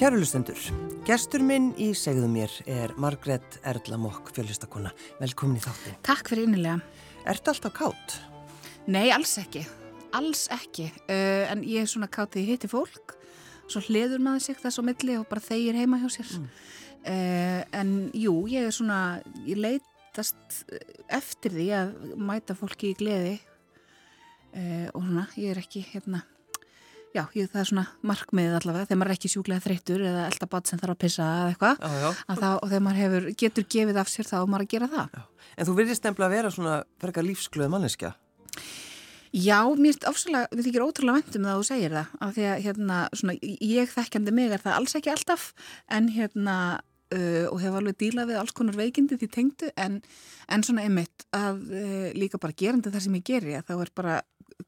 Kærulustendur, gestur minn í segðu mér er Margret Erla Mokk, fjöllistakonna. Velkomin í þáttin. Takk fyrir innilega. Ertu alltaf kátt? Nei, alls ekki. Alls ekki. Uh, en ég er svona kátt þegar ég hitti fólk, svo hliður maður sig þess á milli og bara þeir heima hjá sér. Mm. Uh, en jú, ég er svona, ég leitast eftir því að mæta fólki í gleði uh, og svona, ég er ekki hérna Já, ég, það er svona markmiðið allavega þegar maður er ekki sjúklega þreyttur eða elda bat sem þarf að pissa eða eitthvað og þegar maður hefur, getur gefið af sér þá og maður að gera það. Já. En þú virðist nefnilega að vera svona verka lífsglöð manneskja? Já, mér þykir ótrúlega vendum það að þú segir það af því að hérna, svona, ég þekkjandi mig er það alls ekki alltaf en hérna uh, og hef alveg dílað við alls konar veikindi því tengdu en, en svona einmitt að uh, líka bara gerandi það sem ég geri að þá er bara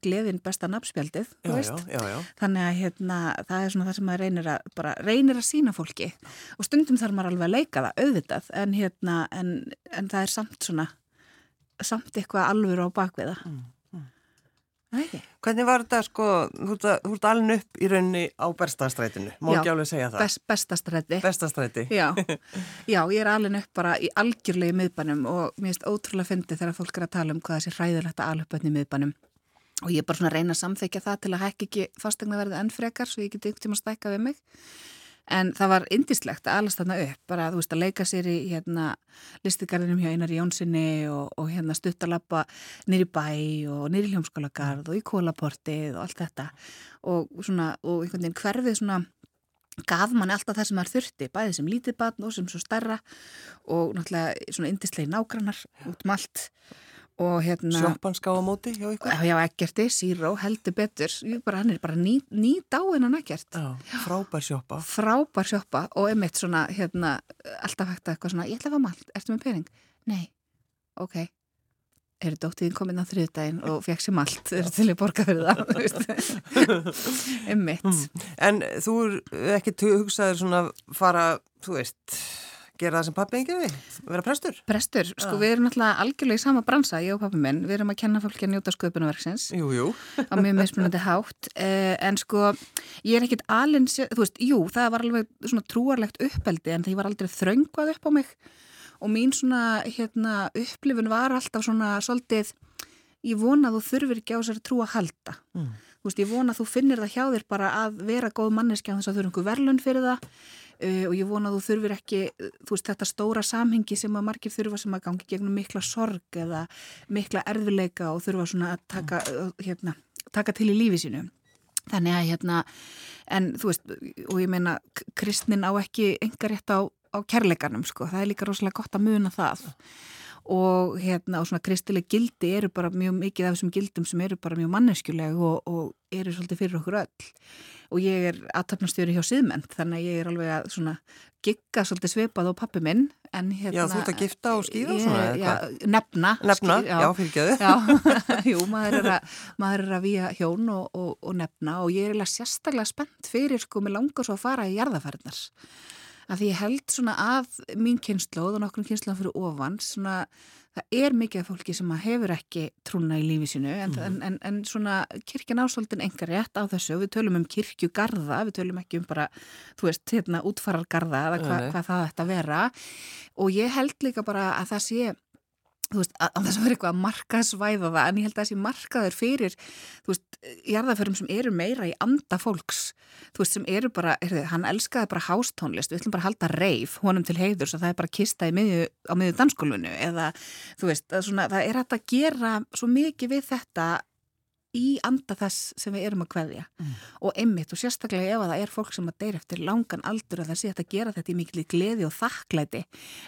gleðin besta nafnspjaldið, þú veist. já, já, já. þannig að hérna, það er svona það sem maður reynir að, bara, reynir að sína fólki. Og stundum þarf maður alveg að leika það auðvitað, en, hérna, en, en það er samt svona samt eitthvað alveg á bakviða mm, mm. Hvernig var þetta sko þú ert alveg upp í raunni á bestastrætinu, má ekki alveg segja það? Best, Bestastræti Bestastræti já. já, ég er alveg upp bara í algjörlegi miðbænum og mér finnst ótrúlega fyndið þegar fólk er að tala um hvað þessi hræðilegt að alveg bönni miðbænum og ég er bara svona að reyna að samþekja það til að hækki ekki fastegna verðið enn frekar svo ég geti ykkur tíma að stækka við mig. En það var indislegt að alast þarna upp bara þú veist að leika sér í hérna listigarðinum hjá Einar Jónssoni og, og hérna stuttalappa nýri bæ og nýri hljómskólagarð og í kólaportið og allt þetta. Og svona og einhvern veginn hverfið svona gaf manni alltaf það sem maður þurfti bæðið sem lítið batn og sem svo starra og náttúrulega svona indislegi nágrannar út um allt Hérna, Sjoppanska á móti hjá ykkur? Já, ekkerti, Síró, heldur betur. Bara, hann er bara ný, ný dáinn hann ekkert Já, frábær sjoppa. Frábær sjoppa og emitt svona hérna, alltaf hægt að eitthvað svona ég ætla að fá malt, ertu með pening? Nei, ok. Er dóttiðin komin á þriðdægin og fekk sér malt? Er til að borga fyrir það emitt mm. En þú er ekki hugsaður svona fara, þú veist gera það sem pappi engi við, vera prestur? Prestur, sko ah. við erum alltaf algjörlega í sama bransa ég og pappi minn, við erum að kenna fólki að njóta sköpunverksins á mjög mismunandi hátt. Eh, en sko ég er ekkit alins, þú veist, jú það var alveg svona trúarlegt uppeldi en það var aldrei þröngvað upp á mig. Og mín svona, hérna, upplifun var alltaf svona svolítið ég vona að þú þurfir ekki á sér trú að halda. Mm. þú veist, ég vona að þú finnir það hjá þér bara að vera góð manneskja þess að þú eru einhver verlun fyrir það uh, og ég vona að þú þurfir ekki þú veist þetta stóra samhengi sem að margir þurfa sem að gangi gegnum mikla sorg eða mikla erfileika og þurfa svona að taka, uh, hérna, taka til í lífi sínu. Þannig að hérna en þú veist og ég meina kristnin á ekki enga rétt á, á kærleikanum sko, það er líka rosalega gott að muna það og hérna og svona kristileg gildi eru bara mjög mikið af þessum gildum sem eru bara mjög manneskjuleg og, og eru svolítið fyrir okkur öll. Og ég er aðtapnastjóri hjá síðmenn þannig að ég er alveg að svona gigga svolítið svipað á pappi minn hérna, Já, þú ert að gifta og skýða og svona já, Nefna Nefna, skýr, já, já fylgjaðu Jú, maður er að, maður er að vía hjón og, og, og nefna og ég er eiginlega sérstaklega spennt fyrir sko með langar svo að fara í jarðafærnar af því ég held svona að mín kynnslóð og nokkrum kynnslóðan fyrir ofan svona það er mikið af fólki sem hefur ekki trúna í lífi sinu en, mm. en, en, en svona kirkjan ásóldin engar rétt á þessu við tölum um kirkjugarða, við tölum ekki um bara, þú veist, hérna útfarargarða eða hva, hvað það ætti að vera og ég held líka bara að það sé þú veist, að þess að vera eitthvað að markaðsvæða það, en ég held að þessi markaður fyrir, þú veist, jarðaförum sem eru meira í anda fólks, þú veist, sem eru bara, heyrðu, hann elskaði bara hástónlist, við ætlum bara að halda reif honum til heiður, svo það er bara kista miðju, á miðju danskólunu, eða þú veist, svona, það er hægt að gera svo mikið við þetta í anda þess sem við erum að kveðja mm. og einmitt og sérstaklega ef að það er fólk sem að deyra eftir langan aldur að það sé að gera þetta í miklu gleði og þakklæti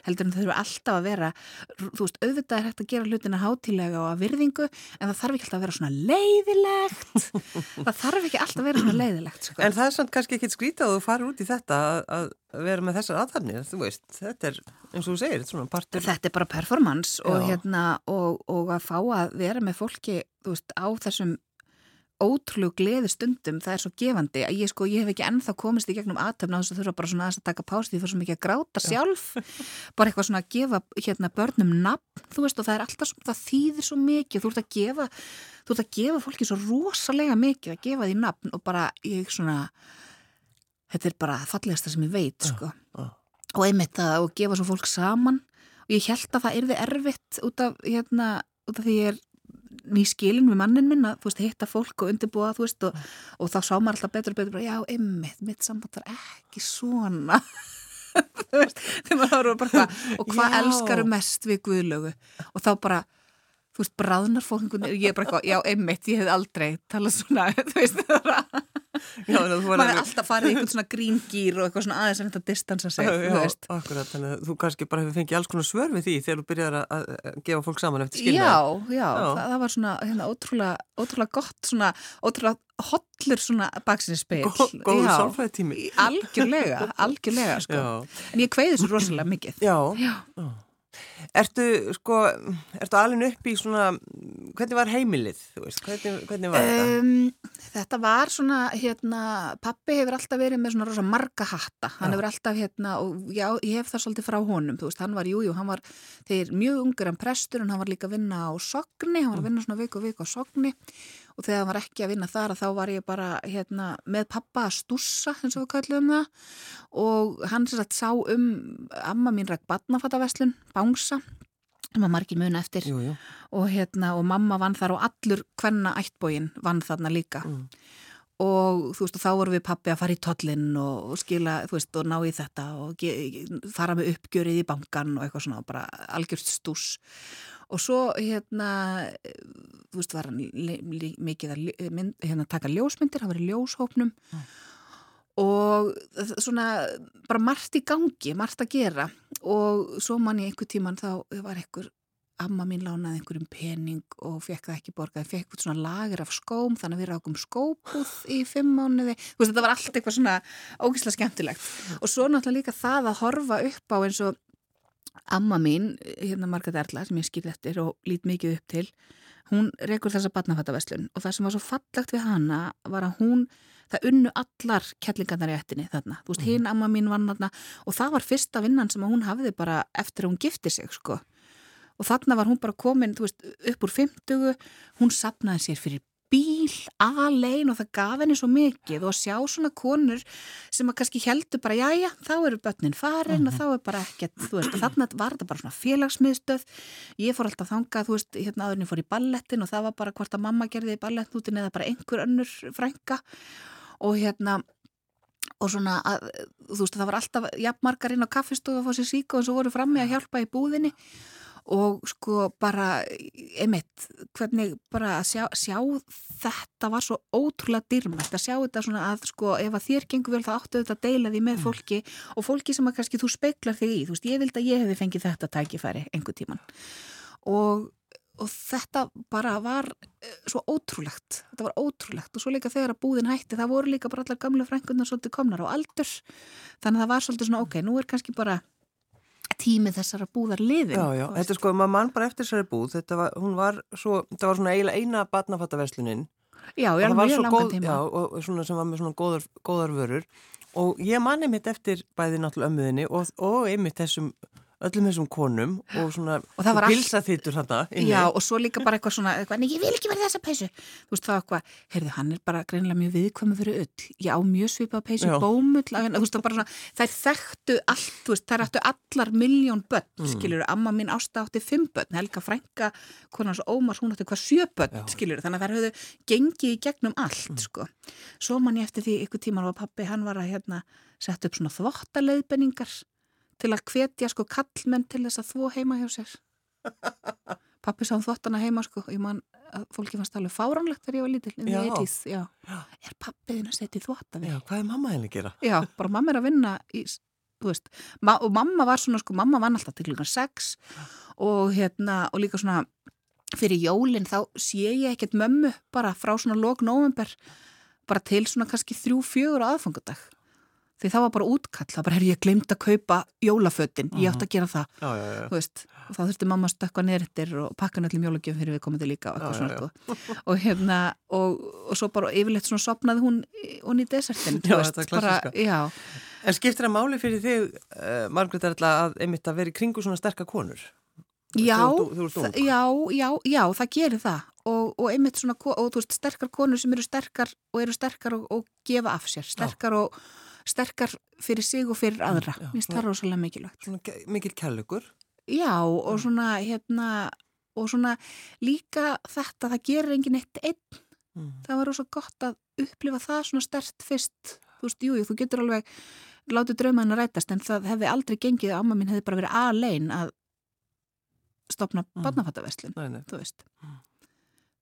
heldur en þau þurfa alltaf að vera þú veist, auðvitað er hægt að gera hlutina hátilega og að virðingu en það þarf ekki alltaf að vera svona leiðilegt það þarf ekki alltaf að vera svona leiðilegt sko. En það er svona kannski ekki skrítið að þú fari út í þetta að vera með þessar aðhafnir, þú veist, þetta er eins og þú segir, þetta er svona partur. Þetta er bara performance og, hérna, og, og að fá að vera með fólki, veist, á þessum ótrúlegu gleði stundum, það er svo gefandi að ég sko, ég hef ekki ennþá komist í gegnum aðtöfna þess að þurfa bara svona að taka pást því það er svo mikið að gráta sjálf. Bara eitthvað svona að gefa hérna börnum nafn, þú veist, og það er alltaf það þýðir svo mikið, þú ert að gefa þú ert að gefa fólki svo rosalega mikið að gefa því nafn og bara ég svona þetta er bara fallegasta sem ég veit sko. já. og einmitt það og gefa svo fólk saman. Og ég held að það yrði erfitt út af, hérna, út af því ég er ný skilin við mannin minn að þú veist, hitta fólk og undirbúa veist og, og þá sá maður alltaf betur og betur bara, já, einmitt, mitt samband var ekki svona. Veist, bara og hvað elskaru mest við Guðlögu og þá bara þú veist, bráðnar fólk ég er bara eitthvað, já, einmitt, ég hef aldrei talað svona, þú veist, það var að Já, maður er alltaf farið í einhvern svona gríngýr og eitthvað svona aðeins að þetta distansa sig, þú Já, veist akkurat, þannig að þú kannski bara hefur fengið alls konar svör við því þegar þú byrjar að, gefa fólk saman eftir skilnaði. Já, já, Já. Það, það var svona hérna, ótrúlega, ótrúlega gott svona, ótrúlega hollur svona baksinspil. Gó, góður sálfræðitími. Algjörlega, algjörlega, sko. Já. En ég kveði svo rosalega mikið. Já. Já. Ertu, sko, ertu alveg upp í svona, hvernig var heimilið, þú veist, hvernig, hvernig var þetta? Um, þetta var svona, hérna, pappi hefur alltaf verið með svona rosa marga hatta. Hann Já. hefur alltaf, hérna, og já, ég hef það svolítið frá honum, þú veist, hann var, jú, jú, hann var, þeir mjög ungur en prestur en hann var líka að vinna á sogni, hann var að vinna svona viku og viku á sogni og þegar hann var ekki að vinna þar að þá var ég bara, hérna, með pappa að stússa, eins og við kallum það og hann sagt sá um amma mín ræk badnafattaveslun, bánsa, sem að margir muna eftir Jú, jú. og hérna og mamma vann þar og allur hvenna ættbógin vann þarna líka Mm. Og þú veist og þá vorum við pappi að fara í tollinn og, og skila þú veist og ná í þetta og fara með uppgjörið í bankan og eitthvað svona bara algjörst stús. Og svo hérna þú veist var hann mikið að hérna, taka ljósmyndir, hann var í ljóshópnum. Og það- svona bara margt í gangi, margt að gera. Og svo mann í einhver tíman þá var einhver amma mín lánaði einhverjum pening og fekk það ekki borgað, fekk eitthvað svona lager af skóm, þannig að við rákum skópuð í fimm mánuði, þú veist þetta var allt eitthvað svona ógislega skemmtilegt. Og svo náttúrulega líka það að horfa upp á eins og amma mín, hérna Margrét Erla sem ég skil eftir og lít mikið upp til hún rekur þessa barnafattaverslun og það sem var svo fallegt við hana var að hún það unnu allar kettlingarnar í ættinni þarna, þú veist, hinn amma mín vann þarna og það var fyrsta vinnan sem hún hafði bara eftir að hún gifti sig, sko og þarna var hún bara komin, veist, upp úr 50, hún sapnaði sér fyrir bíl, alein og það gaf henni svo mikið. Og að sjá svona konur sem að kannski heldur bara, jæja, þá eru börnin farin og þá er bara ekkert, veist, og þarna var þetta bara svona félagsmiðstöð, ég fór alltaf þangað, þú veist, hérna aðurinn fór í ballettin og það var bara hvort að mamma gerði í ballettnútin eða bara einhver önnur frænka. Og hérna og svona að, þú veist, það var alltaf jafnmargar inn á kaffistofu að fá sér sík og svo voru frammi að hjálpa í búðinni og sko bara einmitt, hvernig bara að sjá, sjá þetta var svo ótrúlega dýrmætt að sjá þetta svona að sko ef að þér gengur vel þá áttu þetta að deila því með fólki og fólki sem að kannski þú speiklar þig í þú veist, ég vildi að ég hefði fengið þetta tækifæri einhver tíman og, og þetta bara var eh, svo ótrúlegt, þetta var ótrúlegt og svo líka þegar að búðin hætti, það voru líka bara allar gamla frængunar svolítið komnar á aldur. Þannig að það var svolítið svona, ok, nú er kannski bara tími þessara búðar liðin Já, já, þetta er sko, maður mann bara eftir þessari búð, þetta var, hún var svo, þetta var svona eiginlega eina barnafattaverslunin. já, það var mjög langan tíma já, og svona sem var með svona góðar, góðar vörur. Og ég manni mitt eftir bæði náttúrulega ömmuðinni og, og einmitt þessum, öllum þessum konum og svona pilsa þittur inni. Já, og svo líka bara eitthvað svona, eitthvað, ég vil ekki vera þessa peysu. Þú veist, það eitthvað, heyrðu, hann er bara greinilega mjög viðkvæmur fyrir öll. Já, mjög svipað peysu, bómull, þú veist, það bara svona, þær þekktu allt, þú veist, þær áttu allar miljón börn, mm. skilur, amma mín ásta átti fimm börn, Helga Frænka, konar svo Ómars, hún átti hvað sjö börn, Já. skilur, þannig að þær höfðu gengið í gegnum allt, sko. Svo man ég eftir því, til að hvetja sko kallmenn til þess að þvó heima hjá sér. Pappi sá þvottana heima sko og ég man að fólki fannst alveg fáránlegt þegar ég var lítill in the Já. 80s, já. Er pappiðin að setja þvotta við? Já, hvað er mamma henni að gera? Já, bara mamma er að vinna í, þú veist, ma og mamma var svona sko, mamma vann alltaf til klukkan 6 og hérna, og líka svona fyrir jólinn þá sé ég ekkert mömmu bara frá svona lók november bara til svona kannski þrjú, fjögur aðfangadag því það var bara útkall, það bara er ég glemt að kaupa jólafötin, ég átti að gera það. Já, já, já. veist, og þá þurfti mamma að stökka nerittir og pakka öllum jólagjöfum fyrir við komandi líka og svona og hérna, og, og svo bara yfirleitt svona sopnaði hún, hún í desertin veist, bara, En skiptir það máli fyrir þig, uh, Margrét Erla, að einmitt að vera í kringu svona sterkar konur? já, Þú- þú- já, já, já, það gerir það. Og, og einmitt svona, og þú veist, sterkar konur sem eru sterkar og eru sterkar og, og gefa af sér, sterkar og sterkar fyrir sig og fyrir aðra. já, Mér finnst það rosalega mikilvægt. Svona mikil kærleikur. Já, og svona, hérna, og svona líka þetta, það gerir enginn eitt einn. Mm. Það var rosa gott að upplifa það svona stert fyrst. Þú veist, jú, jú, þú getur alveg látið draumaðin að rætast, en það hefði aldrei gengið að amma mín hefði bara verið alein að stopna Mm. nei. þú veist. Mm.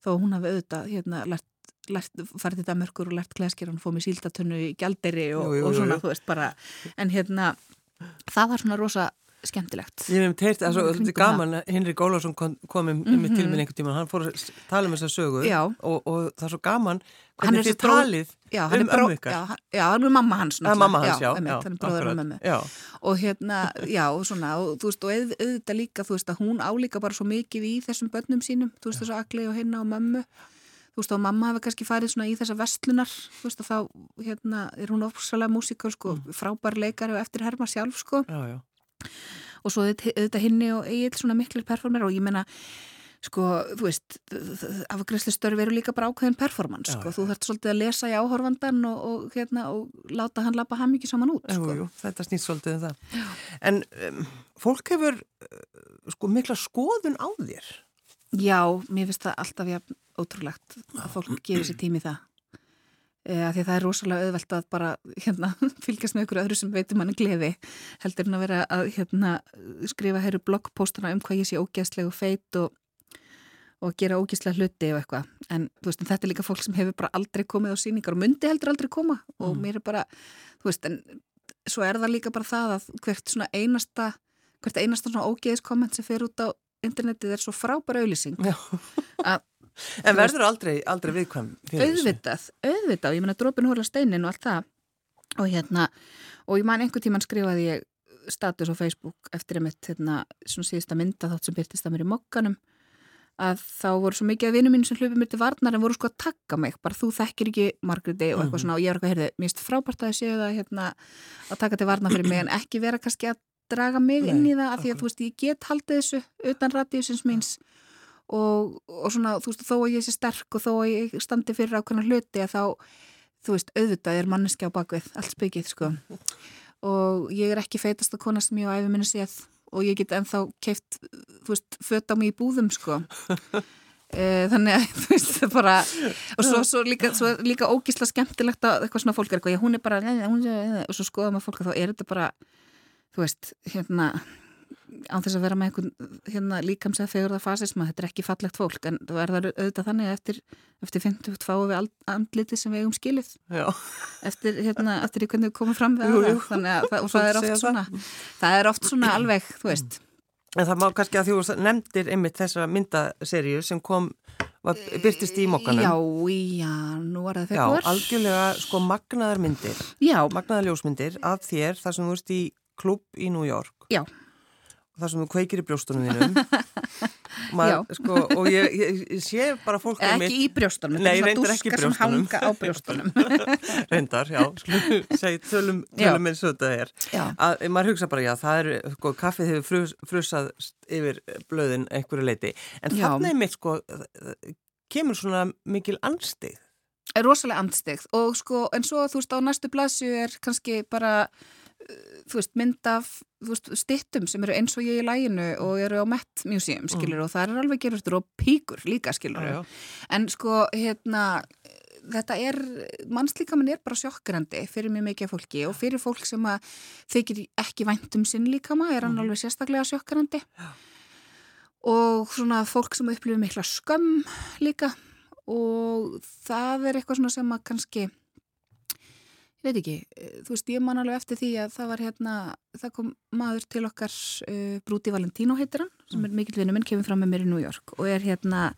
Þó hún hafi auðvitað, hérna, lært farið til Danmörkur og lært klæskir, hún fóð með síldatunnu í gjalderi og, og svona, jú. þú veist, bara, en hérna, það var svona rosa skemmtilegt. Ég hef um teirt, það er þetta gaman að Henrik Ólafsson kom, kom um, um Mhm. til minn einhvern tíma, hann fór að tala um þessa sögu Já. og, og það er svo gaman er hvernig þið talið Já, um ömmu ykkar. Já, hann- já, hann er mamma hans. að mamma hans, já, hann er bróður og mömmu. já, og hérna, já, og svona og þú veist, og auð, auðvitað líka, þú veist, að hún álíka bara svo mikið í þessum börnum sínum þú veist, þessu Agli og hinna og mömmu þú veist, og mamma hefur kannski farið svona í þessa vestlunar, þú veist, og þá hérna, er hún ofsalega músikal, sko Mm. frábær leikari og eftir herma sjálf, sko já, já. og svo auðvitað hinni og eigin svona miklu performer og ég meina sko, þú veist, afgræslu eru líka bara ákveðin performance, Já, sko, já. þú þarft svolítið að lesa í áhorfandan og, og hérna, og láta hann lappa hann mikið saman út, Jú, sko jú, þetta snýst svolítið um það. En um, fólk hefur uh, sko mikla skoðun á þér. Já, mér finnst það alltaf jafn ótrúlegt að fólk gefur sér tími það. E, að því að það er rosalega auðvelt að bara hérna, fylgjast með ykkur öðru sem veitum manni gleði heldur en að vera að hérna, skrifa hér bloggpóstana um hvað ég sé ógeðsleg og feit og, og gera ógeðslega hluti og eitthvað en, en þetta er líka fólk sem hefur bara aldrei komið á síningar og myndi heldur aldrei koma og Mm. mér er bara, þú veist, en svo er það líka bara það að hvert svona einasta hvert einasta svona ógeðiskomment sem fer út á internetið er svo frábæra auðlýsing. Að- En verður aldrei, aldrei viðkvæm fyrir þessu? auðvitað, auðvitað ég meina drópin hóla steinin og allt það og hérna, og ég man einhver tíman skrifaði ég status á Facebook eftir að mitt hérna, svona síðasta mynda þátt sem byrtist að mér í mokkanum að þá voru svo mikið af vinum mín sem hlupið mér til varnar en voru sko að taka mig, bara þú þekkir ekki Margréti og eitthvað Mhm. svona og ég var eitthvað, heyrði, finnst frábært að séu það hérna, að taka til varnar fyrir mig en ekki vera kannski að draga mig Nei, inn í það af því að þú veist, ég get haldið þessu utan radíusins míns og, og svona, þú veist, þó að ég sé sterk og þó að ég standi fyrir ákveðna hluti að þá, þú veist, auðvitað er manneski á bakvið, allt spykið, sko. Og ég er ekki feitast að kona sem ég á æfi minni séð og ég get ennþá keift, þú veist, föt á mig í búðum, sko. E, þannig að, þú veist, það bara og svo, svo, líka, svo líka ógísla skemmtilegt að eitthvað svona fólk er eitthvað, já, hún er bara hún er, og svo skoðum að fólk að þá er þetta bara þú veist, hérna án þess að vera með einhvern hérna, líkamsað fegurða fasisma, þetta er ekki fallegt fólk en það verður auðvitað þannig að eftir, eftir 50 fáum við andliti sem við eigum skilið Já, eftir, hérna, eftir í hvernig við komum fram við Jú, jú. að það, og það er oft svona það er oft svona alveg, þú veist en það má kannski að þú nefndir einmitt þessa myndaseríu sem kom, var, byrtist í mokkanum. Já, já, nú er það Já, februar algjörlega sko magnaðar myndir, Já, magnaðar ljósmyndir af þér þar sem þú ert í klubb í New York. Já. Þar sem þú kveikir í brjóstunum þínum. Maður, sko, og ég, ég, ég sé bara fólk ekki í brjóstunum Nei, þetta er svona dúskar sem hanga á brjóstunum. Reyndar, já, skulum segi tölum, tölum eins og þetta er. Að maður hugsa bara, já, það er sko, kaffið hefur frus, frusað yfir blöðin einhverju leiti, en þannig mitt sko, kemur svona mikil anstig er rosalega andstegð og sko, en svo þú veist á næstu blasu er kannski bara þú veist, mynd af veist, stittum sem eru eins og ég í læginu og eru á Met Museum, skilur og það er alveg gerurtur og píkur líka, skilur já, en sko, hérna þetta er, mannslíkamin er bara sjokkrandi fyrir mjög mikið fólki og fyrir fólk sem að þykir ekki vænt um sinn líkama er hann Mhm. alveg sérstaklega sjokkrandi og svona fólk sem upplifir mikla skömm líka og það er eitthvað svona sem að kannski ég veit ekki, eh, þú veist, ég man alveg eftir því að það var hérna, það kom maður til okkar, uh, Brúti Valentino heitir hann, sem er mikill vinnu minn, kemur fram með mér í New York og er hérna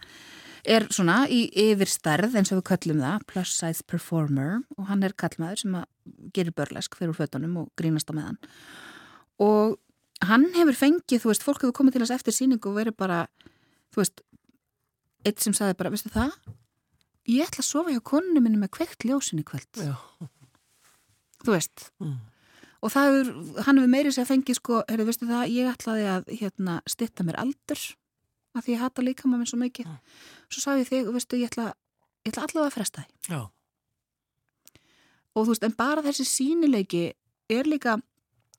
er svona í yfirstærð eins og við kallum það, plus size performer og hann er kallmaður sem gerir börlesk fyrir fötunum og grínast á meðan. Og hann hefur fengið, þú veist, fólk hefur komið til þess eftir síningu og verið bara, þú veist eitt sem saði bara, veistu það? Ég ætla að sofa hjá konunum minni með kveikt ljósin í kvöld, já. Þú veist Mm. og það hefur, hann hefur meiri sér fengið sko, heyrðu, veistu það, ég ætlaði að hérna, stitta mér aldur af því ég hata líka maður svo mikið Mm. svo sagði ég þig, veistu, ég ætla, ég ætla allavega að fresta já. og þú veist, en bara þessi sínileiki er líka,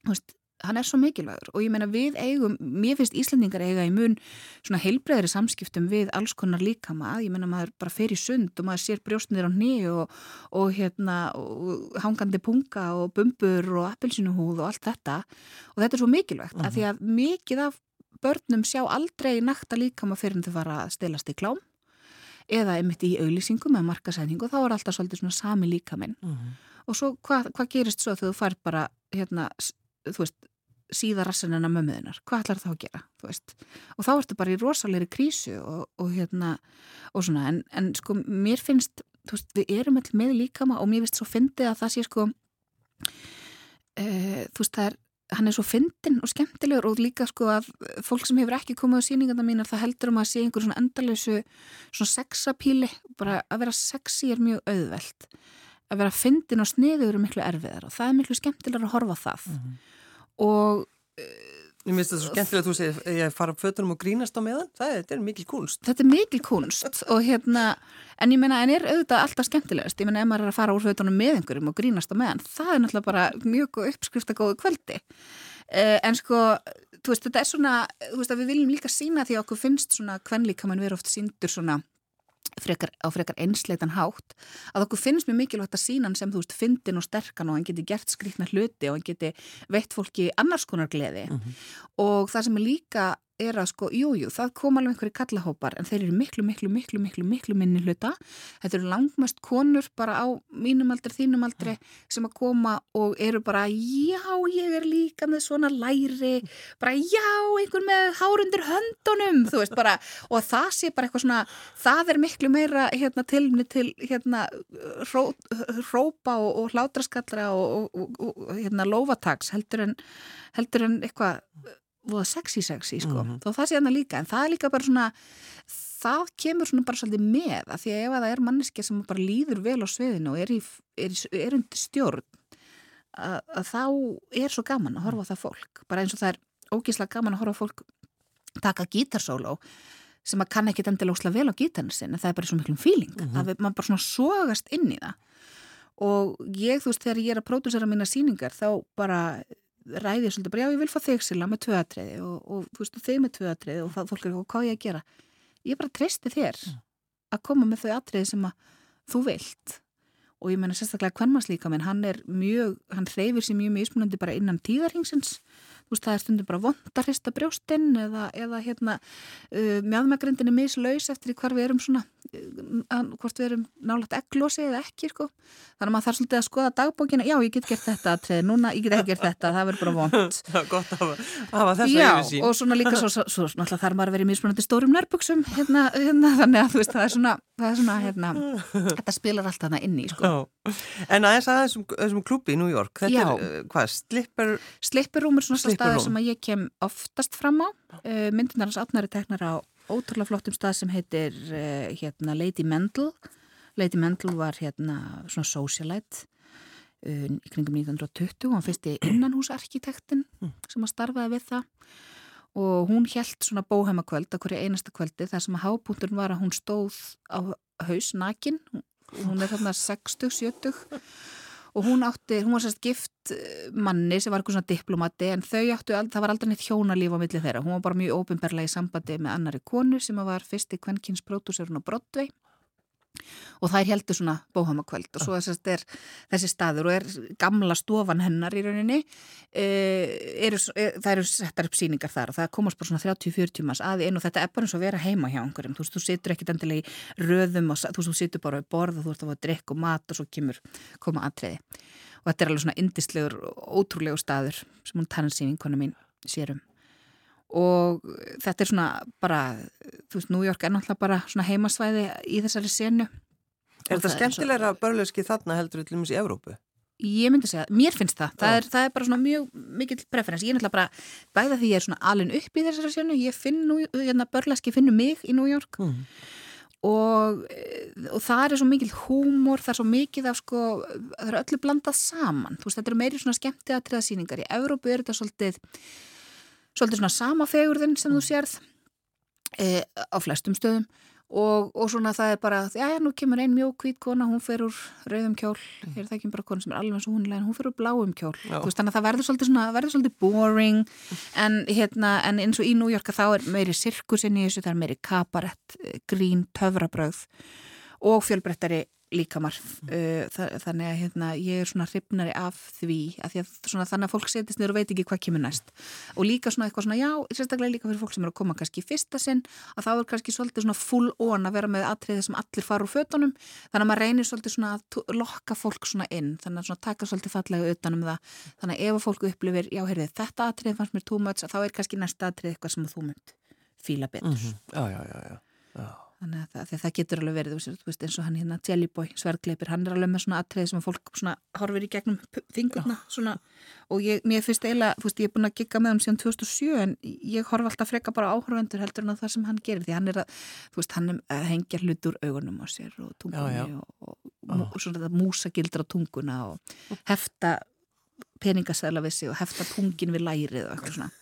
þú veist, hann er svo mikilvægur og ég meina við eigum, mér finnst Íslandingar eiga í mun svona heilbreðri samskiptum við alls konar líkama, ég meina maður bara fer í sund og maður sér brjóstnir á nýju og, og hérna og hangandi punga og bumbur og appelsinuhúð og allt þetta og þetta er svo mikilvægt uh -huh. að því að mikið af börnum sjá aldrei nakta líkama fyrir en þau fara að stelast í klám eða einmitt í auðlýsingum eða markasæningu þá er alltaf svolítið svona sami líkaminn uh -huh. og svo hvað hva gerist svo þegar þú fær bara hérna þú veist, síðarassinina mömmuðinar, hvað ætlar það að gera og þá ertu bara í rosalegri krísu og, og hérna og svona, en, en sko mér finnst veist, við erum allir með líkama og mér finnst svo fyndið að það sé sko e, þú veist það er hann er svo fyndin og skemmtilegur og líka sko að fólk sem hefur ekki komið á síninganda mínar það heldur um að sé einhver svona endalösu svona sexapíli, bara að vera sexy er mjög auðvelt að vera fyndin og sniður er miklu erfiðar og það er miklu skemmtilegur að horfa það mm -hmm og Ég finnst þetta svo skemmtilega að þú segir ég fara fötunum og grínast á meðan, það er, er mikil kunst. Þetta er mikil kunst og hérna, en ég menna, en er auðvitað alltaf skemmtilegast, ég menna, ef maður er að fara úr fötunum með einhverjum og grínast á meðan, það er náttúrulega bara mjög uppskrifta góðu kvöldi. Eh, en sko, þú veist, þetta er svona, þú veist, að við viljum líka sína því að okkur finnst svona, frekar, á frekar einsleitan hátt að okkur finnst mjög mikilvægt að sína hann sem þú veist fyndin og sterkan og hann geti gert skrikna hluti og hann geti veitt fólki annars konar gleði mm -hmm. og það sem er líka er að sko, jújú, jú, það kom alveg einhverju kallahópar en þeir eru miklu, miklu, miklu, miklu, miklu minni hluta. Þetta eru langmest konur bara á mínum aldri, þínum aldri sem að koma og eru bara já, ég er líka með svona læri, bara já, einhver með hárundir höndunum, þú veist bara, og það sé bara eitthvað svona, það er miklu meira hérna tilmni til hérna ró, rópa og, og hlátraskallra og, og, og hérna lofatags heldur en, heldur en eitthvað voða sexy sexy sko, mm -hmm. þó það sé hann að líka en það er líka bara svona það kemur svona bara svolítið með að því að ef að það er manneski sem bara líður vel á sviðinu og er, í, er, er undir stjórn að, að þá er svo gaman að horfa það fólk bara eins og það er ógíslega gaman að horfa fólk taka gítarsóló sem að kann ekki endilega ósla vel á gítarni sin en það er bara svo miklum fíling mm -hmm. að mann bara svona sogast inn í það og ég þú veist þegar ég er að pródúsera mína síningar þá bara ræði svolítið bara, já ég vil fá þig sila með tvöatriði og, og þú veist þig með tvöatriði og það, fólk er ekki hvað ég að gera? Ég bara treysti þér mm. að koma með þau atriði sem að þú vilt. Og ég menna sérstaklega hvernmannslíka hann er mjög hann hreyfir sér mjög mismunandi bara innan tíðarhingsins veist, það er stundum bara vondarista brjóstinn eða, eða hérna uh, mjöðmegrindin er mislaus eftir hvar við erum svona uh, hvort við erum nálægt egglósi eða ekki, sko. Þannig að maður þarf svolítið að skoða dagbókina. Já, ég get gert þetta, treð, núna, ég get ekki gert þetta. Það verður bara vond Það er gott að hafa þessa já, yfir sín Já, og svona líka svo, svo, svo náttúrulega þarf maður að vera í mismunandi stórum nærbuksum hérna, hérna, þannig að þú veist, það er svona það er svona, hérna, þetta spilar allt þarna inni, sko En aðeins að þessum, þessum klubi í New York, þetta já. er, hvað, slipper Slipperúmur, svona staðar sem að ég kem oftast fram á. Uh, myndinarins átnari teknar á ótrúlega flottum stað sem heitir uh, hérna Lady Mendel. Lady Mendel var hérna svona socialite uh, í kringum 1920 og hann fyrsti innanhúsarkitektin mm. sem að starfaði við það. Og hún held svona bóheimakvöld að hverju einasta kvöldi þar sem að hábúndurinn var að hún stóð á haus nakin hún er þarna 60-70 og hún átti, hún var sérst gift eh, manni sem var eitthvað svona diplomati en þau áttu, það var aldrei neitt hjónalíf á milli þeirra, hún var bara mjög óbyrnberlega í sambandi með annari konu sem var fyrsti kvennkynspródúsörun á Broadway og það er heldur svona bóhamakvöld og svo þess er þessi staður og er gamla stofan hennar í rauninni e, eru, e, það eru settar upp síningar þar og það komast bara svona 30-40 manns að einu og þetta er bara eins og vera heima hjá einhverjum, þú veist, þú situr ekkit endilega í röðum og þú veist, þú situr bara á borð og þú ert að fá að drikka og mat og svo kemur koma aðtriði og þetta er alveg svona indislegur, ótrúlegu staður sem hún tannar sín vinkona mín sérum og þetta er svona bara, þú veist, New York er náttúrulega bara svona heimasvæði í þessari senu. Er þetta skemmtilegra börlöski þarna heldur til dæmis í Evrópu? Ég myndi segja, mér finnst það. Það er, það er bara svona mjög mikill preferens ég er náttúrulega bara, bæða því ég er svona alin upp í þessari senu, ég finn nú, hérna börlöski finnur mig í New York. Mm. og, og það er svo mikil húmor, það er svo mikil af sko, það er öllu blandað saman. Þú veist, þetta eru meiri svona skemmtiða triðasýningar í Evrópu er þetta svolítið svolítið svona samafegurðin sem þú mm. sérð e, á flestum stöðum. Og, og svona það er bara, já, já, nú kemur ein mjók hvít kona, hún fer úr rauðum kjól. Mm. er það ekki bara kona sem er alveg eins og hún hún fer úr bláum kjól, þú veist, þannig að það verður svolítið svona, verður svolítið boring. En hérna, en eins og í New York þá er meiri sirkusin í þessu, það er meiri kabarett, grín, töfrabröð og fjölbrettari líkamar. Uh, þannig að hérna, ég er svona hrifnari af því að, að svona, þannig að fólk setjast niður og veit ekki hvað kemur næst. Og líka svona eitthvað svona já, sérstaklega líka fyrir fólk sem eru að koma kannski í fyrsta sinn að þá er kannski svolítið svona full on að vera með atriðið sem allir fara úr fötunum. Þannig að maður reynir svolítið svona að lokka fólk svona inn, þannig að svona taka svolítið fallega utanum það, þannig að ef fólk upplifir já, heyrði, þetta atrið fannst mér too much þá er kannski næsta atrið eitthvað sem þú mynd fíla betur. Mm -hmm. já, já, já, þannig að það, það getur alveg verið veist, eins og hann hérna Jellyboy, svergleipir hann er alveg með svona atriði sem fólk horfir í gegnum fingurna svona, og ég, mér finnst eiginlega, þú veist, ég er búin að gigga með hann síðan 2007 en ég horf alltaf freka bara áhörvendur heldur en það sem hann gerir því hann er að, þú veist, hann hengjar hlut úr augunum á sér og tungunni já, já. og, og, og svona þetta músagildra tunguna og hefta peningasæla við sig og hefta pungin við lærið og eitthvað svona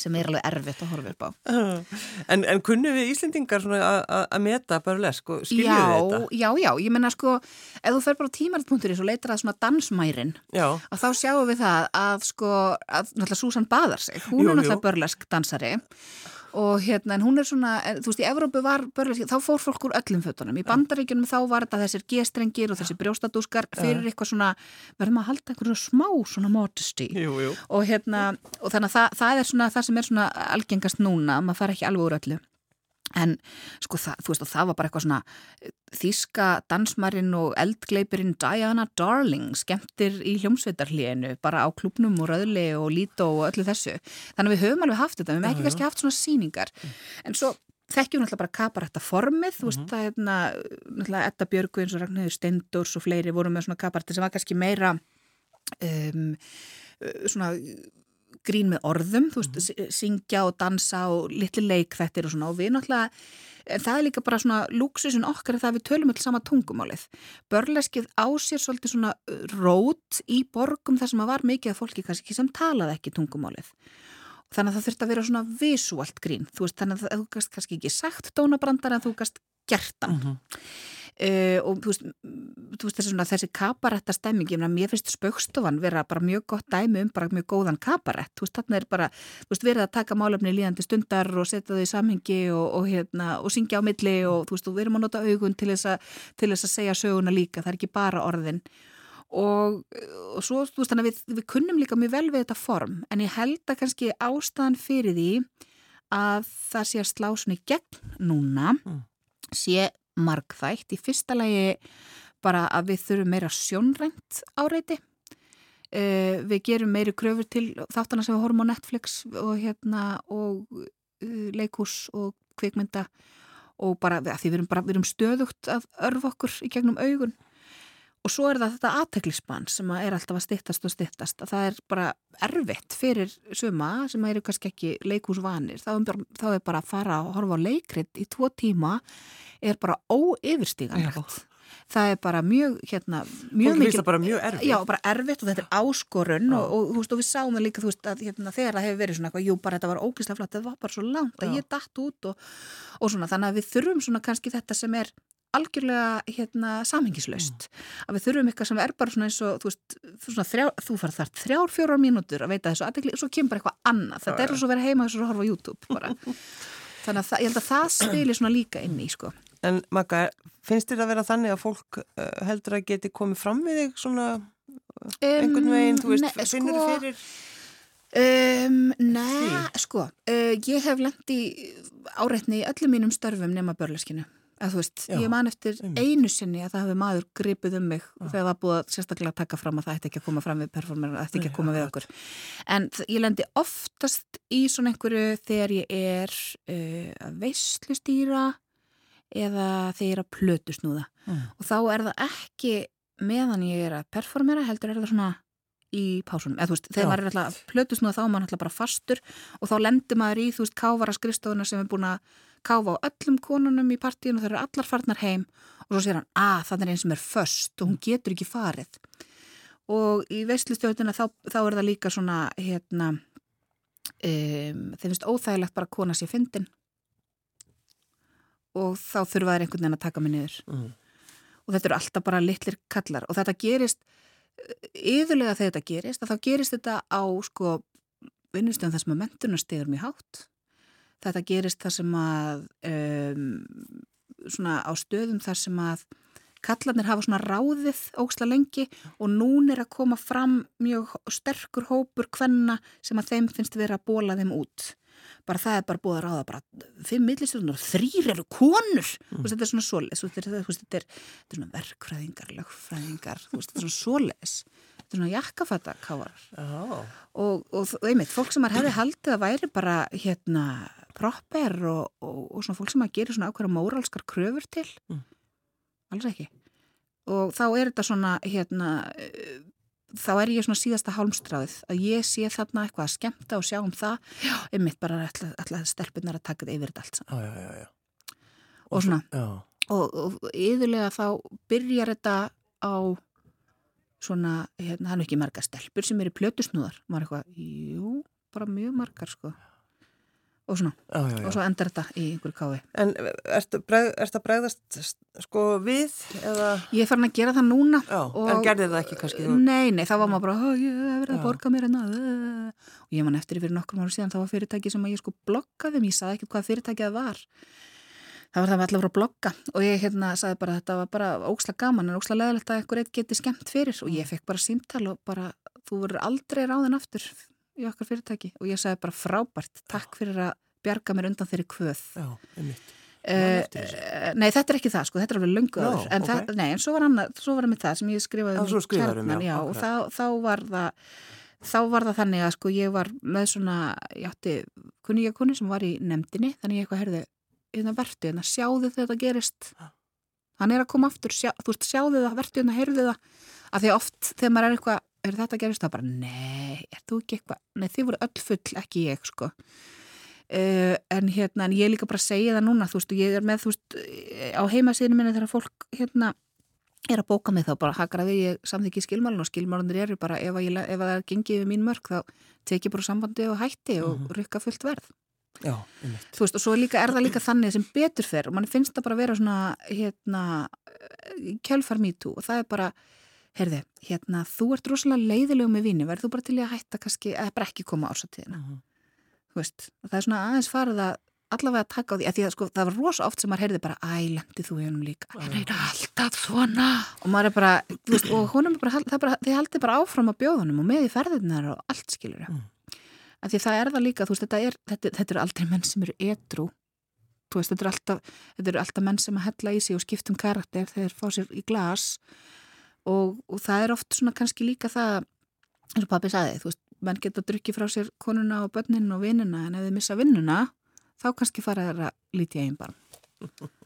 sem er alveg erfitt að horfa upp á. En, en kunnu við Íslendingar að meta börlesk og skilju þetta? Já, já, ég menna sko ef þú fer bara tímaritt.is og leitar að svona dansmærin já. að þá sjáum við það að sko, að náttúrulega Susan Badar sig, hún jú, er náttúrulega börlesk dansari. og hérna, en hún er svona, þú veist, í Evrópu var börlesk, þá fór fólk úr öllum fötunum. Í bandaríkjunum þá var þetta þessir gestrengir og þessir brjóstadúskar fyrir eitthvað svona verðum að halda einhverju smá svona modesty. Jú, jú. og hérna, og þannig að það, það er svona það sem er svona algengast núna maður fara ekki alveg úr öllu En sko það, þú veist og það var bara eitthvað svona eh, þíska dansmarinn og eldgleipirinn Diana Darling skemmtir í hljómsveitarhlíinu bara á klubnum og röðli og lító og öllu þessu. Þannig að við höfum alveg haft þetta, við hefum ekki kannski haft svona síningar. En svo þekkjum við náttúrulega bara kaparætta formið, þú veist mm -hmm. það er náttúrulega Edda Björgu eins og Ragnhildur Steindors og fleiri voru með svona kaparætti sem var kannski meira um, svona grín með orðum, þú veist, mm. syngja og dansa og litli leik þetta og svona og við náttúrulega, en það er líka bara svona lúksusin okkar að það við tölum alls sama tungumálið. Börleskið á sér svolítið svona rót í borgum þar sem að var mikið af fólki kannski sem talaði ekki tungumálið. Þannig að það þurft að vera svona visuált grín, þú veist, þannig að þú kannski ekki sagt dónabrandar en þú gæst gertan. Mm -hmm. Uh, og þú veist, þú veist þessi, þessi kabarætta stemming, ég finnst spökstofan vera bara mjög gott dæmi um bara mjög góðan kabarætt, þú veist þarna er bara þú veist verið að taka málefni líðandi stundar og setja þau í samhengi og, og hérna og syngja á milli og þú veist við erum að nota augun til þess að, til þess að segja söguna líka, það er ekki bara orðin og, og svo þú veist við, við kunnum líka mjög vel við þetta form en ég held að kannski ástæðan fyrir því að það sé að slá svona í gegn núna mm. sé markþægt. Í fyrsta lagi bara að við þurfum meira sjónrænt áreiti. Uh, við gerum meiri kröfur til þáttana sem við horfum á Netflix og, hérna, og uh, leikús og kvikmynda og bara því við erum, bara, við erum stöðugt að örfa okkur í gegnum augun og svo er það þetta aðteklismann sem er alltaf að stittast og stittast að það er bara erfitt fyrir suma sem eru kannski ekki leikúsvanir þá þá er bara að fara að horfa á leikrit í tvo tíma er bara óyfirstíganlegt. Það er bara mjög, hérna, mjög mikil... Bara mjög erfitt. Já, bara erfitt og þetta er áskorun og, og, og, og við sáum það líka, þú veist, að hérna, þegar það hefur verið svona eitthvað, jú, bara þetta var ógíslega flott, þetta var bara svo langt að Já. ég dætt út og svona, þannig að við þurfum svona kannski þetta sem er algjörlega hérna samhengislaust mm. að við þurfum eitthvað sem er bara svona eins og þú veist, þú, þrjá, þú fara þar þrjár, fjórar mínútur að veita þessu aðtegli og svo kemur bara eitthvað annað, þetta er svo að vera heima og horfa YouTube bara þannig að það, ég held að það spilir svona líka inn í sko En Magga, finnst þér að vera þannig að fólk uh, heldur að geti komið fram við þig svona um, einhvern veginn, þú veist, ne, finnur þið sko, fyrir? Um, Nei, sko, uh, ég hef lendi áreitni í öllum mínum störfum nema börleskinu. Að, veist, Já, ég man eftir um. einu sinni að það hefði maður gripið um mig Já. þegar það búið að sérstaklega taka fram að það ætti ekki að koma fram við performer, það ætti ekki að koma við okkur en ég lendi oftast í svona einhverju þegar ég er uh, að veistlustýra eða þegar ég er að plötu snúða mm. og þá er það ekki meðan ég er að performera heldur er það svona í pásunum, eða þú veist, þegar maður er alltaf að plötu snúða þá er maður alltaf bara fastur og þá lendir maður í, þú veist, kávara skrifstofuna sem er búin að káfa á öllum konunum í partíinu og þau eru allar farnar heim. Og svo sér hann, að það er einn sem er först og hún getur ekki farið. Og í veistlustjóðina þá, þá er það líka svona hérna um, þeim finnst óþægilegt bara að kona sér fyndin. Og þá þurfa þær einhvern veginn að taka mig niður. Mm. og þetta eru alltaf bara litlir kallar. Og þetta gerist yðurlega þegar þetta gerist þá gerist þetta á sko vinnustöðum þar sem að mentunar stigur mjög hátt þetta gerist þar sem að um, svona á stöðum þar sem að kallarnir hafa svona ráðið óksla lengi og nún er að koma fram mjög sterkur hópur hvenna sem að þeim finnst vera að bóla þeim út bara það er bara búið að ráða bara fimm millistjóðunar, þrýr eru konur mm. þetta er svona svoleis þetta er, þetta er, þetta er svona verkfræðingar lögfræðingar, þetta er svona svoleis þetta er svona jakkafæta káar Já. og, og einmitt, fólk sem hefði haldið að væri bara hérna proper og, og, og svona fólk sem að gera svona ákveðra móralskar kröfur til. Mm. alls ekki. Og þá er þetta svona hérna eh, þá er ég svona síðasta hálmstráðið að ég sé þarna eitthvað að skemmta og sjá um það, já, einmitt bara alltaf stelpunar að taka þetta yfir þetta allt saman. Já, já, já, og svona, og, og yðurlega þá byrjar þetta á svona, hérna, hann er ekki margar stelpur sem eru plötusnúðar, maður eitthvað jú, bara mjög margar sko og svona, Já, já, og já. svo endar þetta í einhverju kái En ertu, bregð, ertu að bregðast sko við eða? Ég er farin að gera það núna Já, og, en gerði það ekki kannski? þú- Nei, nei, þá var maður bara, "Ó, ég hef verið að borga mér enna og ég man eftir fyrir nokkrum ára síðan, það var fyrirtæki sem að ég sko bloggaði um, ég saði ekkert hvað fyrirtækið það var. Það var það með allavega að blogga og ég hérna saði bara að þetta var bara óksla gaman en óksla leðilegt að einhver eitt geti skemmt fyrir. Og ég fekk bara símtal og bara þú verður aldrei ráðin aftur í okkar fyrirtæki og ég sagði bara frábært, takk fyrir að bjarga mér undan þeirri kvöð. Já, einmitt. Uh, nei, þetta er ekki það sko, þetta er alveg áður en, ok. það, nei, en svo var, annað, svo var það með það sem ég skrifaði um Kjarnan, já, já, og akkurat. þá, þá var það þá var það þannig að sko ég var með svona, ég átti kunningakonni sem var í nefndinni, þannig ég eitthvað herði, hérna vertu, hérna sjáðu þetta gerist. Hann er að koma aftur, sjá, þú veist, sjáðu það vertu hérna, heyrðu það, að því oft þegar maður er eitthvað, er þetta gerist, það bara nei, er þú ekki eitthvað, nei þið voru öll full, ekki ég, sko Uh, en hérna, en ég líka bara að segja það núna þú veist, ég er með, þú veist eh, á heimasíðinu minni þegar fólk hérna er að bóka mig þá bara hakraði ég samþykki skilmálun og skilmálunir eru bara ef, að ég, ef að það er gengið við mín mörg þá tek ég bara sambandi og hætti og Mhm. rykka fullt verð Já, einmitt. þú veist, og svo líka, er það líka þannig sem betur fer og mann finnst það bara að vera svona hérna, kjölfar me too og það er bara, heyrði hérna, þú ert rosalega leiðilegu með vini verður þú bara til að hætta kannski, eða bara ekki koma ársatíðina Mhm. þú veist, það er svona aðeins farið að allavega að taka á því, að því að sko, það var rosa oft sem maður heyrði bara, æ, lendi þú í honum líka? Það er alltaf svona. Og maður er bara, þú veist, og honum er bara, það bara þið haldið bara áfram að bjóða honum og með í ferðinar og allt skilur Mm. að því það er það líka, þú veist, þetta er þetta, þetta eru aldrei menn sem eru edru þú veist, þetta eru alltaf, þetta eru alltaf menn sem að hella í sig og skiptum karakter þegar þeir fá sér í glas og, og það er oft svona kannski líka það eins og pappi sagði, þú veist, menn geta drukkið frá sér konuna og börnin og vinnuna en ef þið missa vinnuna, þá kannski fara að lítja einn barn.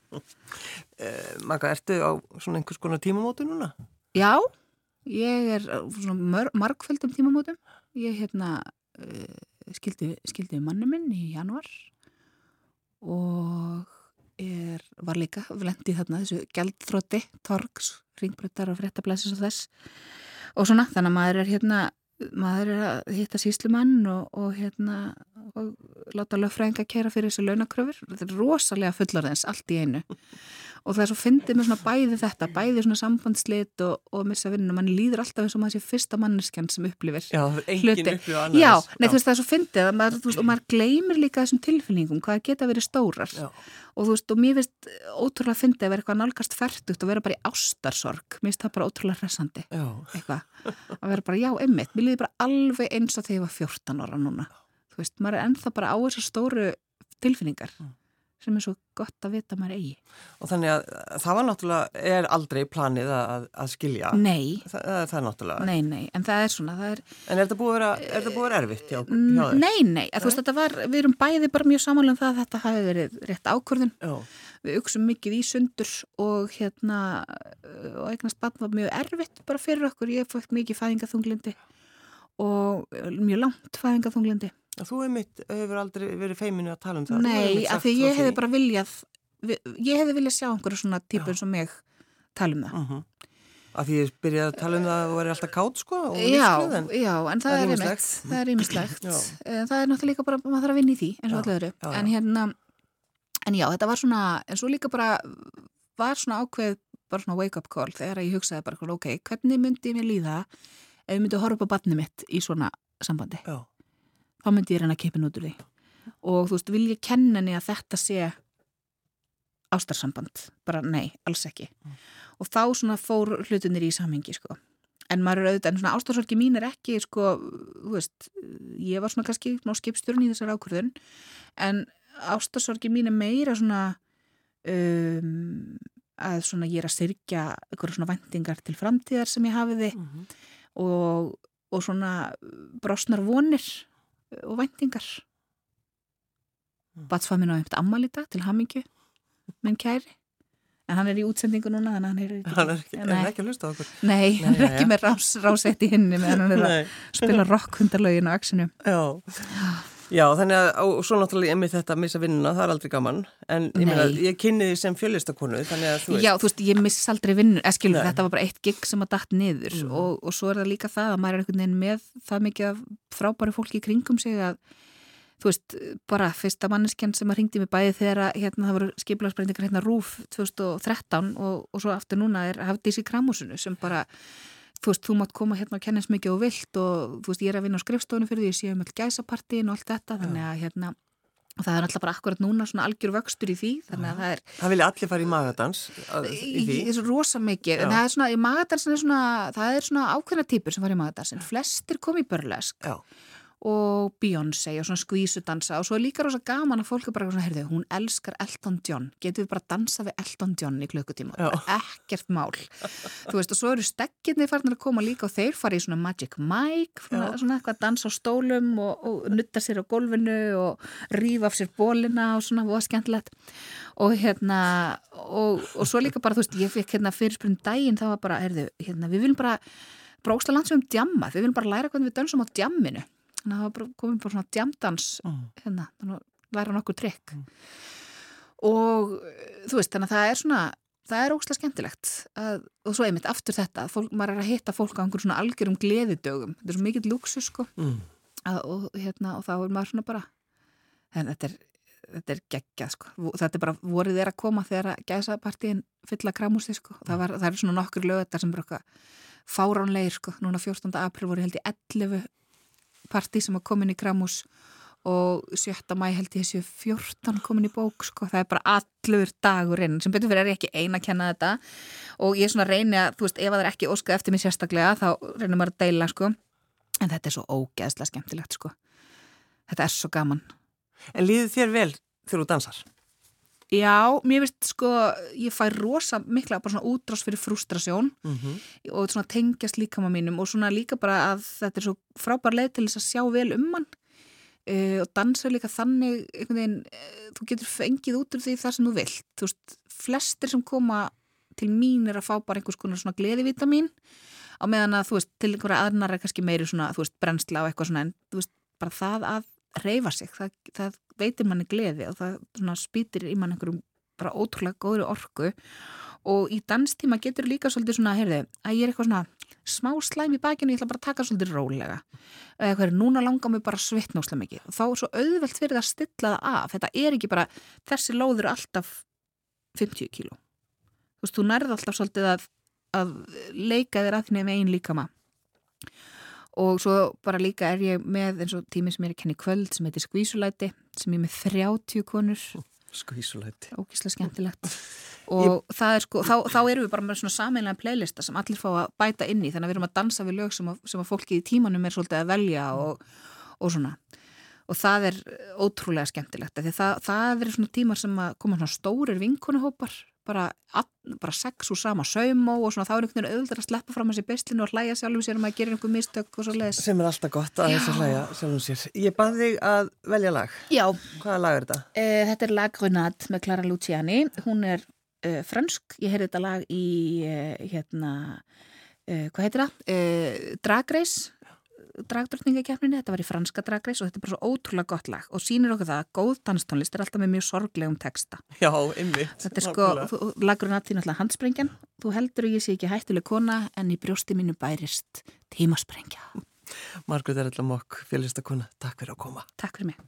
Eh, Magga, ertu á svona einhvers konar tímamótu núna? Já, ég er svona mör, margföldum tímamótum. Ég hérna uh, skildi, skildi manni minn í januar og er, var líka lendi þarna þessu gældþrótti, torgs, ringbröttar og fréttablæsis og þess. Og svona, þannig að maður er hérna maður er að hitta síslumann og, og hérna og láta löffræðinga kæra fyrir þessu launakröfur. Þetta er rosalega fullarðins, allt í einu og það er svo fyndið með svona bæði þetta bæði svona sambandslit og, og missa vinnuna, mann líður alltaf eins og maður sé fyrsta manneskjan sem upplifir Já, Hluti. annars. Já, nei, þú veist, það er svo fyndið að maður, veist, og maður gleymir líka þessum tilfinningum, hvað geta verið stórar. Já. og þú veist, og mér finnst ótrúlega fyndið að vera eitthvað nálgast færtugt og vera bara í ástarsorg, mér finnst það bara ótrúlega Já, eitthvað, að vera bara, já, emmitt mér líður bara alveg eins og þegar ég var 14 ára núna, þú veist, maður er ennþá bara á þessar stóru tilfinningar. Mm. Sem er svo gott að vita að maður eigi. Og þannig að það var náttúrulega, er aldrei planið að, að skilja. Nei, Það, það, það er náttúrulega. nei, nei, en það er svona, það er En er þetta búið að vera, er þetta búið að vera erfitt hjá, hjá þér? Nei, nei, að þú veist þetta var, við erum bæði bara mjög samanlega um það að þetta hafi verið rétt ákvörðun. Já, við auksum mikið í sundur og hérna uh, og eignast bann var mjög erfitt bara fyrir okkur, ég fætt mikið fæðingaþunglindi og mjög langt fæðingaþunglindi þú einmitt hefur aldrei verið feiminu að tala um það. Nei, af því ég hefði bara viljað vi- ég hefði viljað sjá einhverju svona típu eins og mig tala um það. Uh Af því ég byrjaði að tala um það að þú væri alltaf kátt, sko, og Já, lífsglöð, en... já, en það, það er ýmislegt. það er ýmislegt. Já. Eh, það er náttúrulega líka bara, maður þarf að vinna í því eins og Já, allir öðru, já, já. en hérna en já, þetta var svona, en svo líka bara var svona ákveð, bara svona wake up call þegar ég hugsaði bara, ok, hvernig myndi ég mér líða ef ég myndi að horfa upp á barni mitt í svona sambandi? Já. Þá myndi ég reyna að kipin út úr því. Og þú veist, vil ég kenna henni að þetta sé ástarsamband? Bara nei, alls ekki. Mm. og þá svona fór hlutunir í samhengi sko. En maður er auðvitað, en svona ástarsorgi mín er ekki sko, þú veist ég var svona kannski ná skipstjórn í þessar ákvörðun. En ástarsorgi mín er meira svona um, að svona ég er að styrkja eitthvað svona vendingar til framtíðar sem ég hafiði Mm -hmm. og, og svona brosnar vonir og vendingar Mm. Batsfaminn á einhvert ammalita til hamingju menn kæri en hann er í útsendingu núna hann er ekki, Hann er ekki, er Nei. ekki að hlusta okkur. Nei, hann er Nei, ekki já. með rás, rásett í hinni meðan hann er að Nei. spila rockhundarlögin á axinu Já. Já, þannig að, og svo náttúrulega með þetta að missa vinnuna, það er aldrei gaman, en ég meina, ég kynni því sem fjölistakonu, þannig að þú veist. Já, þú veist, ég miss aldrei vinnu, eða skilur, Nei. þetta var bara eitt gig sem að datt niður Mhm. og, og svo er það líka það að maður er einhvern veginn með það mikið af frábæri fólki í kringum sig að þú veist, bara fyrsta manneskjan sem að ringdi mig bæði þegar að hérna það voru skipilagsbreyndingar hérna Rúf 2013 og, og svo aftur núna er Hafdís í Kramúsinu sem bara þú veist, þú mátt koma hérna og kenna eins mikið og vilt og þú veist, ég er að vinna á skrifstofunum fyrir því ég sé um all gæsapartíin og allt þetta þannig að hérna, og það er alltaf bara akkurat núna svona algjör vöxtur í því, þannig að það er Það vilja allir fara í magadans í því. rosa mikið, Já. en það er svona í magadansin er svona, það er svona ákveðna típur sem fara í magadansin, flestir kom í börlesk Já. Og Beyoncé og svona skvísudansa og svo er líka rosa gaman að fólk er bara svona, heyrðu, hún elskar Elton John, getur við bara að dansa við Elton John í klukkutíma, bara ekkert mál. Þú veist, og svo eru stekkirni farnir að koma líka og þeir fara í svona Magic Mike svona, svona eitthvað að dansa á stólum og, og nutta sér á gólfinu og rífa af sér bólina og svona, og skemmtilegt. Og hérna og, og svo líka bara, þú veist, ég fekk hérna fyrirspurning daginn, það var bara, heyrðu, hérna, við viljum bara bróksla landsum um djamma, við viljum bara læra hvernig við dansum á djamminu þannig að það bara komið bara svona djamdans Mm. hérna, þannig að læra nokkur trikk Mm. og eh, þú veist, þannig að það er svona það er ógslag skemmtilegt að, og svo einmitt aftur þetta, að fólk, maður er að hitta fólk á einhverjum svona algjörum gleðidögum þetta er svo mikill luxus sko Mm. að, og, hérna, og þá er maður svona bara en þetta er, þetta er geggjað sko, þetta er bara voruð er að koma þegar að gæsa partíin fylla kramústi sko, það, var, það er svona nokkur lögðar sem bara fáránleir sko, núna 14. april voru held í 11 partí sem að komin í kramús og 7. mæ held ég þessi 14 komin í bók sko, það er bara allur dagurinn, sem betur fyrir er ég ekki eina að kenna þetta. Og ég svona reyni að, þú veist, ef það er ekki óskað eftir mig sérstaklega þá reynir maður að deila sko. En þetta er svo ógeðslega skemmtilegt sko. Þetta er svo gaman. En líður þér vel þegar þú dansar? Já, mér finnst sko, ég fæ rosa mikla bara svona útrás fyrir frustrasjón Mm -hmm. og svona tengjast líkama mínum og svona líka bara að þetta er svo frábær leið til þess að sjá vel um mann uh, og dansa líka þannig einhvern veginn, uh, þú getur fengið út úr því það sem þú vilt, þú veist flestir sem koma til mín er að fá bara einhvers konar svona gleðivita mín á meðan að þú veist, til einhverja aðnar er kannski meiri svona, þú veist, brennsla og eitthvað svona en þú veist, bara það að reyfa sig það, það veitir manni gleði og það spýtir í mann einhverjum bara ótrúlega góðri orku. Og í danstíma getur líka svolítið svona, heyrðu, að ég er eitthvað svona smá slæm í bakinu, ég ætla bara að taka svolítið rólega. Eða eitthvað, núna langar mig bara svitnóslega mikið. Og þá er svo auðvelt það að stilla það af. Þetta er ekki bara, þessi lóður er alltaf 50 kíló. Þú veist, þú nærði alltaf svolítið að, að leika þér að þinni með einn líkama og svo bara líka er ég með eins og tími sem ég er að kenna í kvöld sem heitir Skvísulæti sem ég er með 30 konur. Skvísulæti. ógíslega skemmtilegt. Og það er sko, þá, þá erum við bara með svona sameinlega playlista sem allir fá að bæta inn í þannig að við erum að dansa við lög sem að, sem að fólki í tímanum er svolítið að velja og, og svona. Og það er ótrúlega skemmtilegt það, það er svona tímar sem að koma svona stórir vinkonuhópar bara, bara sex úr sama saumó og svona þá er einhvern veginn auðvitað að sleppa fram þessi beislinu og hlæja sjálfum sér um að gera einhver mistök og svo leiðis Sem er alltaf gott að þess að Já. hlæja sjálfum sér. Ég bað þig að velja lag. Já, Hvaða lag er þetta? Uh, þetta er lag Grenade með Clara Luciani. Hún er uh, fransk. Ég heyrði þetta lag í, uh, hérna, hvað heitir það? Drag Race, dragdrottningakefninni. Þetta var í franska Drag Race og þetta er bara svo ótrúlega gott lag og sýnir okkur það að góð danstónlist er alltaf með mjög sorglegum texta. Já, ymmið. Þetta er sko, þú- lag Grenade þín alltaf handsprengjan. Þú heldur að ég sé ekki hættuleg kona en í brjósti mínu bærist tímasprengja. Margrét er alltaf mokk, félistakona. Takk fyrir að koma. Takk fyrir mig.